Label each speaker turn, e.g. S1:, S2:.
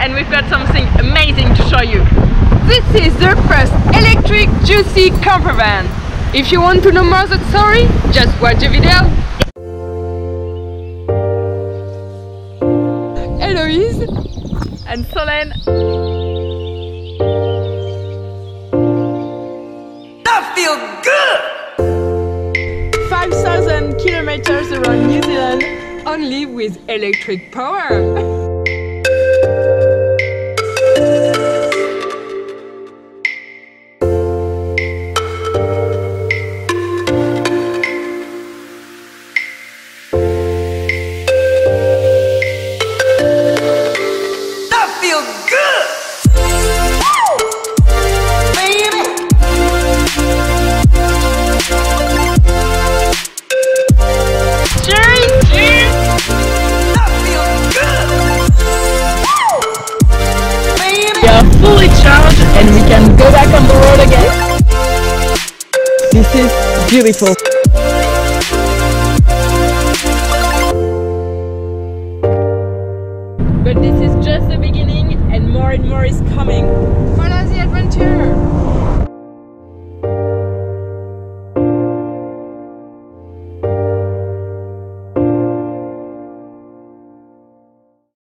S1: and we've got something amazing to show you.
S2: This is the first electric Jucy camper van. If you want to know more the story, just watch the video. Eloise
S1: And Solène,
S3: I feel good!
S1: 5,000 kilometers around New Zealand
S2: only with electric power.
S1: are fully charged and we can go back on the road again. This is beautiful. But this is just the beginning and more and more is coming.